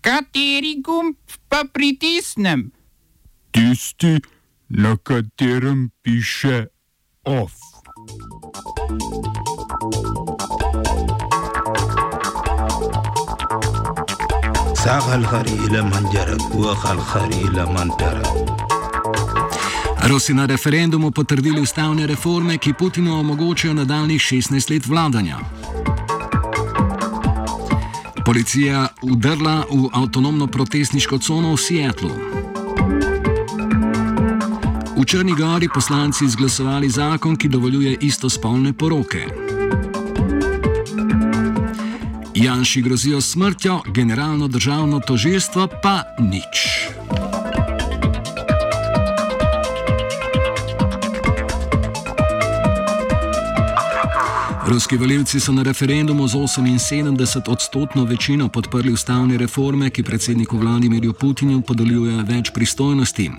Kateri gumb pa pritisnem? Tisti, na katerem piše OF. ساق الخري إلى من جرك وخ الخري إلى من ترك Rusi na referendumu potrdili ustavne reforme, ki Putinu omogočajo nadaljnih 16 let vladanja. Policija udrla v avtonomno protestniško cono v Seattlu. V Črni Gori poslanci izglasovali zakon, ki dovoljuje istospolne poroke. Janši grozijo smrtjo, generalno državno tožilstvo pa nič. Ruski voljivci so na referendumu z 78 odstotno večino podprli ustavne reforme, ki predsedniku Vladimirju Putinu podeljujejo več pristojnosti.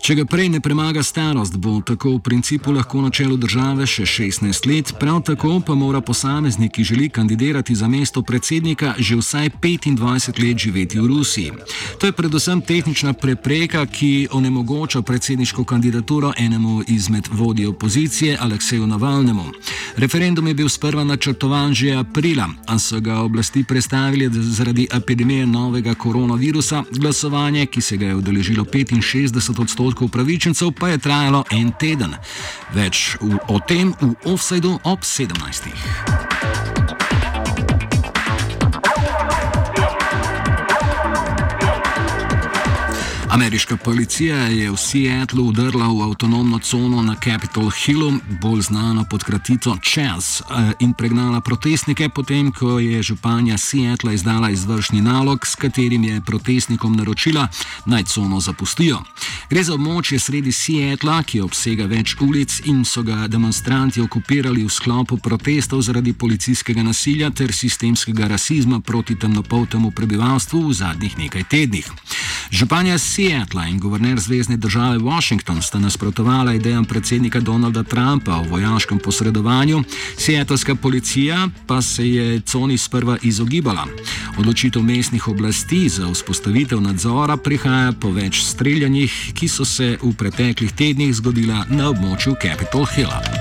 Če ga prej ne premaga starost, bo tako v principu lahko na čelu države še 16 let, prav tako pa mora posameznik, ki želi kandidirati za mesto predsednika, že vsaj 25 let živeti v Rusiji. To je predvsem tehnična prepreka, ki onemogoča predsedniško kandidaturo enemu izmed vodij opozicije, Alekseju Navalnemu. Referendum je bil sprva načrtovan že aprila, a so ga oblasti predstavili zaradi epidemije novega koronavirusa. Glasovanje, ki se ga je udeležilo 65 odstotkov upravičencev, pa je trajalo en teden. Več v, o tem v offsajdu ob 17. Ameriška policija je v Seattlu udrla v avtonomno cono na Capitol Hillu, bolj znano pod kratico Chaz, eh, in pregnala protestnike, potem ko je županja Seattla izdala izvršni nalog, s katerim je protestnikom naročila naj cono zapustijo. Gre za območje sredi Seattla, ki obsega več ulic in so ga demonstranti okupirali v sklopu protestov zaradi policijskega nasilja ter sistemskega rasizma proti temnopoltemu prebivalstvu v zadnjih nekaj tednih. Županja Seattla in guverner Zvezdne države Washington sta nasprotovala idejam predsednika Donalda Trumpa o vojaškem posredovanju, seattleska policija pa se je coni sprva izogibala. Odločitev mestnih oblasti za vzpostavitev nadzora prihaja po več streljanjih, ki so se v preteklih tednih zgodila na območju Capitol Hilla.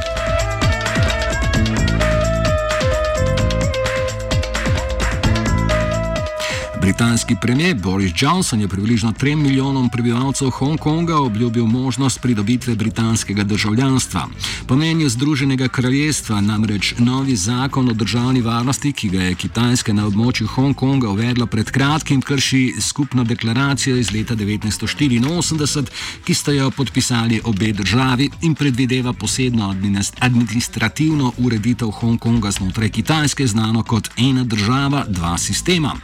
Britanski premijer Boris Johnson je približno 3 milijonom prebivalcev Hongkonga obljubil možnost pridobitve britanskega državljanstva. Po mnenju Združenega kraljestva namreč novi zakon o državni varnosti, ki ga je Kitajska na območju Hongkonga uvedla pred kratkim, krši skupno deklaracijo iz leta 1984, ki sta jo podpisali obe državi in predvideva posebno administrativno ureditev Hongkonga znotraj Kitajske, znano kot ena država, dva sistema.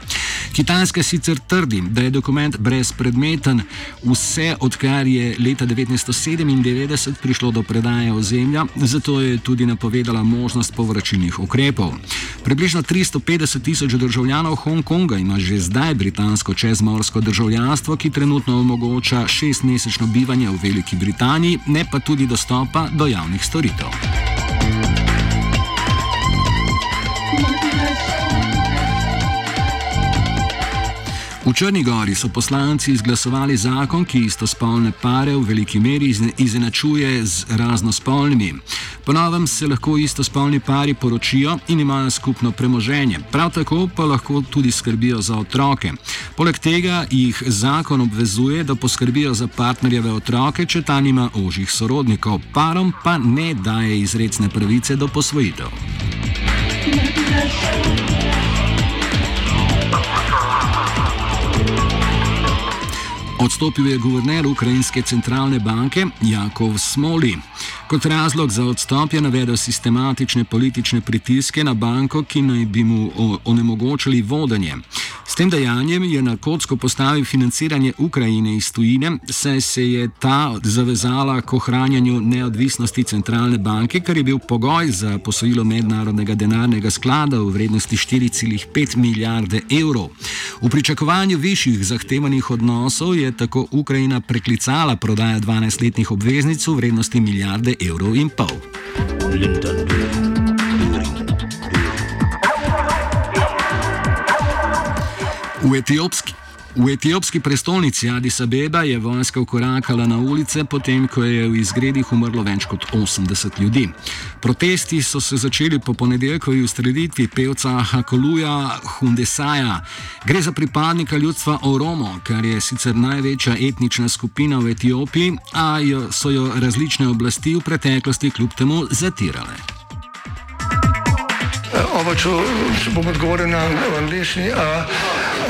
Kitajska sicer trdi, da je dokument brezpredmeten, vse odkar je leta 1997 prišlo do predaje ozemlja, zato je tudi napovedala možnost povračilnih ukrepov. Približno 350 tisoč državljanov Hongkonga ima že zdaj britansko čezmorsko državljanstvo, ki trenutno omogoča šestmesečno bivanje v Veliki Britaniji, ne pa tudi dostopa do javnih storitev. V Črni Gori so poslanci izglasovali zakon, ki istospolne pare v veliki meri izenačuje z raznospolnimi. Ponovem se lahko istospolni pari poročijo in imajo skupno premoženje, prav tako pa lahko tudi skrbijo za otroke. Poleg tega jih zakon obvezuje, da poskrbijo za partnerjeve otroke, če ta nima ožjih sorodnikov, parom pa ne daje izredne pravice do posvojitev. Thank you. Odstopil je guverner Ukrajinske centralne banke Jakov Smoli. Kot razlog za odstop je navedel sistematične politične pritiske na banko, ki naj bi mu onemogočili vodenje. S tem dejanjem je na kocko postavil financiranje Ukrajine iz tujine, saj se je ta zavezala k ohranjanju neodvisnosti centralne banke, kar je bil pogoj za posojilo mednarodnega denarnega sklada v vrednosti 4,5 milijarde evrov. V pričakovanju višjih zahtevanih odnosov je tako Ukrajina preklicala prodajo 12-letnih obveznic v vrednosti milijarde evrov in pol. Etiopski. V etiopski prestolnici Addis Abeba je vojska ukorakala na ulice, potem ko je v izgredih umrlo več kot 80 ljudi. Protesti so se začeli po ponedeljkovi ustreditvi pevca Hakoluja Hundesaja. Gre za pripadnika ljudstva Oromo, kar je sicer največja etnična skupina v Etiopiji, a jo, so jo različne oblasti v preteklosti kljub temu zatirale. Oba, če, če bom odgovoril na angliški.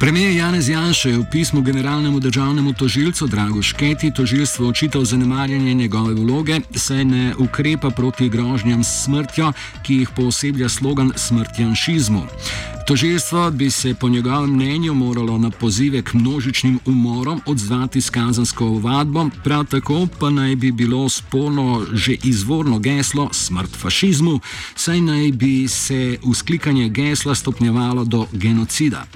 Premijer Janez Janša je v pismu generalnemu državnemu tožilcu Drago Šketi tožilstvo očital zanemarjanje njegove vloge, saj ne ukrepa proti grožnjam s smrtjo, ki jih pooseblja slogan smrtjanšizmu. Tožilstvo bi se po njegovem mnenju moralo na pozive k množičnim umorom odzvati s kazansko ovadbo, prav tako pa naj bi bilo sporno že izvorno geslo smrt fašizmu, saj naj bi se vzklikanje gesla stopnjevalo do genocida.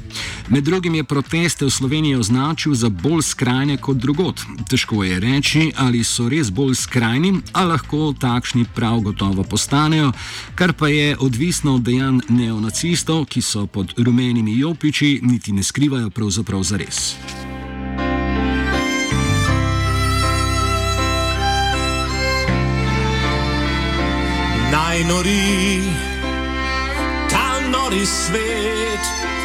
Med drugim je proteste v Sloveniji označil za bolj skrajne kot drugot. Težko je reči, ali so res bolj skrajni, a lahko takšni prav gotovo postanejo, kar pa je odvisno od dejanj neonacistov, ki so pod rumenimi jopiči, niti ne skrivajo pravzaprav zares. Naj nori, ta nori svet.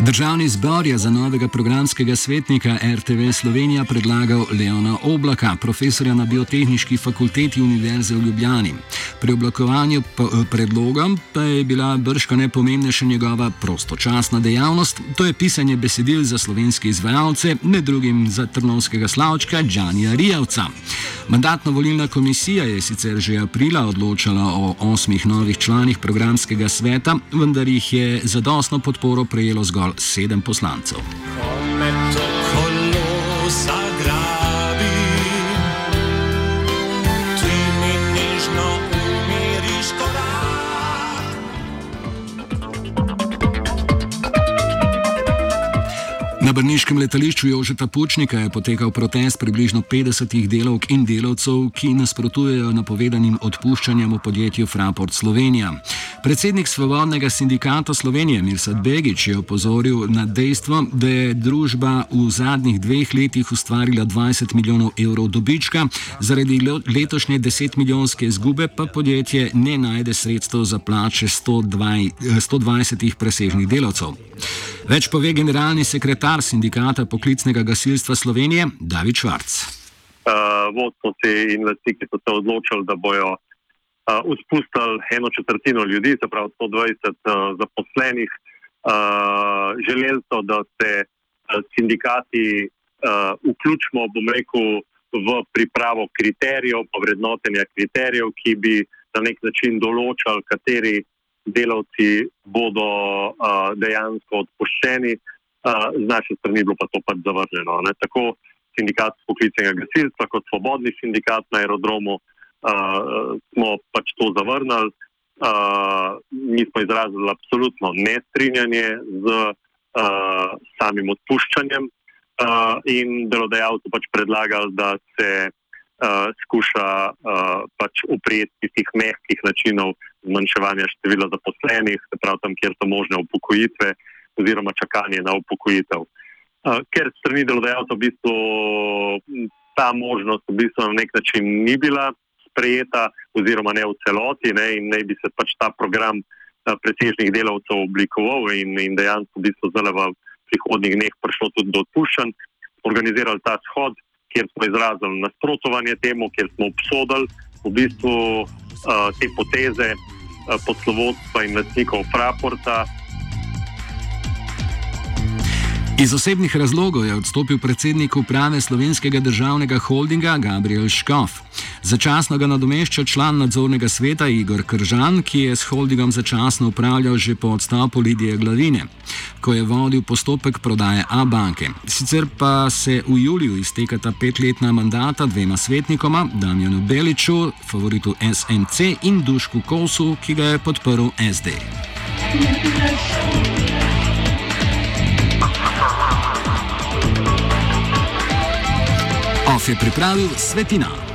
Državni zbor je za novega programskega svetnika RTV Slovenija predlagal Leona Oblaka, profesorja na Biotehnički fakulteti Univerze v Ljubljani. Pri oblikovanju p- predloga pa je bila brška nepomembnejša njegova prostočasna dejavnost, to je pisanje besedil za slovenske izvajalce, med drugim za trnovskega slavčka Džanija Rijavca. Mandatno-volilna komisija je sicer že aprila odločala o osmih novih članih programskega sveta, vendar jih je zadostno podporo prejelo zgolj sedem poslancev. Na Brniškem letališču Jožeta Pučnika je potekal protest približno 50 delavk in delavcev, ki nasprotujejo napovedanim odpuščanjem v podjetju Fraport Slovenija. Predsednik Svobodnega sindikata Slovenije Mirsad Begič je opozoril na dejstvo, da je družba v zadnjih dveh letih ustvarila 20 milijonov evrov dobička, zaradi le- letošnje 10 milijonske izgube pa podjetje ne najde sredstev za plače 120, eh, 120 presežnih delavcev. Več pove generalni sekretar sindikata poklicnega gasilstva Slovenije David Švarc. uh, vodstvo te investicije so se odločili, da bojo odpustili eno četrtino ljudi, se pravi 120 uh, zaposlenih. Uh, želeli so, da se uh, sindikati uh, vključimo, bom rekel, v pripravo kriterijev, pa vrednotenja kriterijev, ki bi na nek način določali, kateri delavci bodo uh, dejansko odpuščeni. Uh, z naše strani je bilo pa to pač zavrženo. Ne? Tako sindikat poklicnega gasilstva kot svobodni sindikat na aerodromu uh, smo pač to zavrnili. Uh, mi smo izrazili absolutno nestrinjanje z uh, samim odpuščanjem uh, in delodajalcu pač predlagali, da se uh, skuša uh, pač uprijeti tistih mehkih načinov zmanjševanja števila zaposlenih, se pravi tam, kjer so možne upokojitve oziroma čakanje na upokojitev. Uh, ker strani delodajalca v bistvu ta možnost v bistvu na nek način ni bila sprejeta, oziroma ne v celoti, ne, in naj bi se pač ta program uh, presežnih delavcev oblikoval, in, in dejansko v bistvu zdaj v prihodnjih dneh prišlo tudi do odpuščanj, organizirali ta shod, kjer smo izrazili nasprotovanje temu, kjer smo obsodili v bistvu uh, te poteze uh, poslovodstva in lastnikov Fraporta. Iz osebnih razlogov je odstopil predsednik uprave slovenskega državnega holdinga Gabriel Škof. Začasno ga nadomešča član nadzornega sveta Igor Kržan, ki je s holdingom začasno upravljal že po odstopu Lidije Glavine, ko je vodil postopek prodaje A-banke. Sicer pa se v juliju iztekata petletna mandata dvema svetnikoma, Damjanu Beliču, favoritu SNC in Dušku Kosu, ki ga je podprl SD. OF je pripravil Svetina.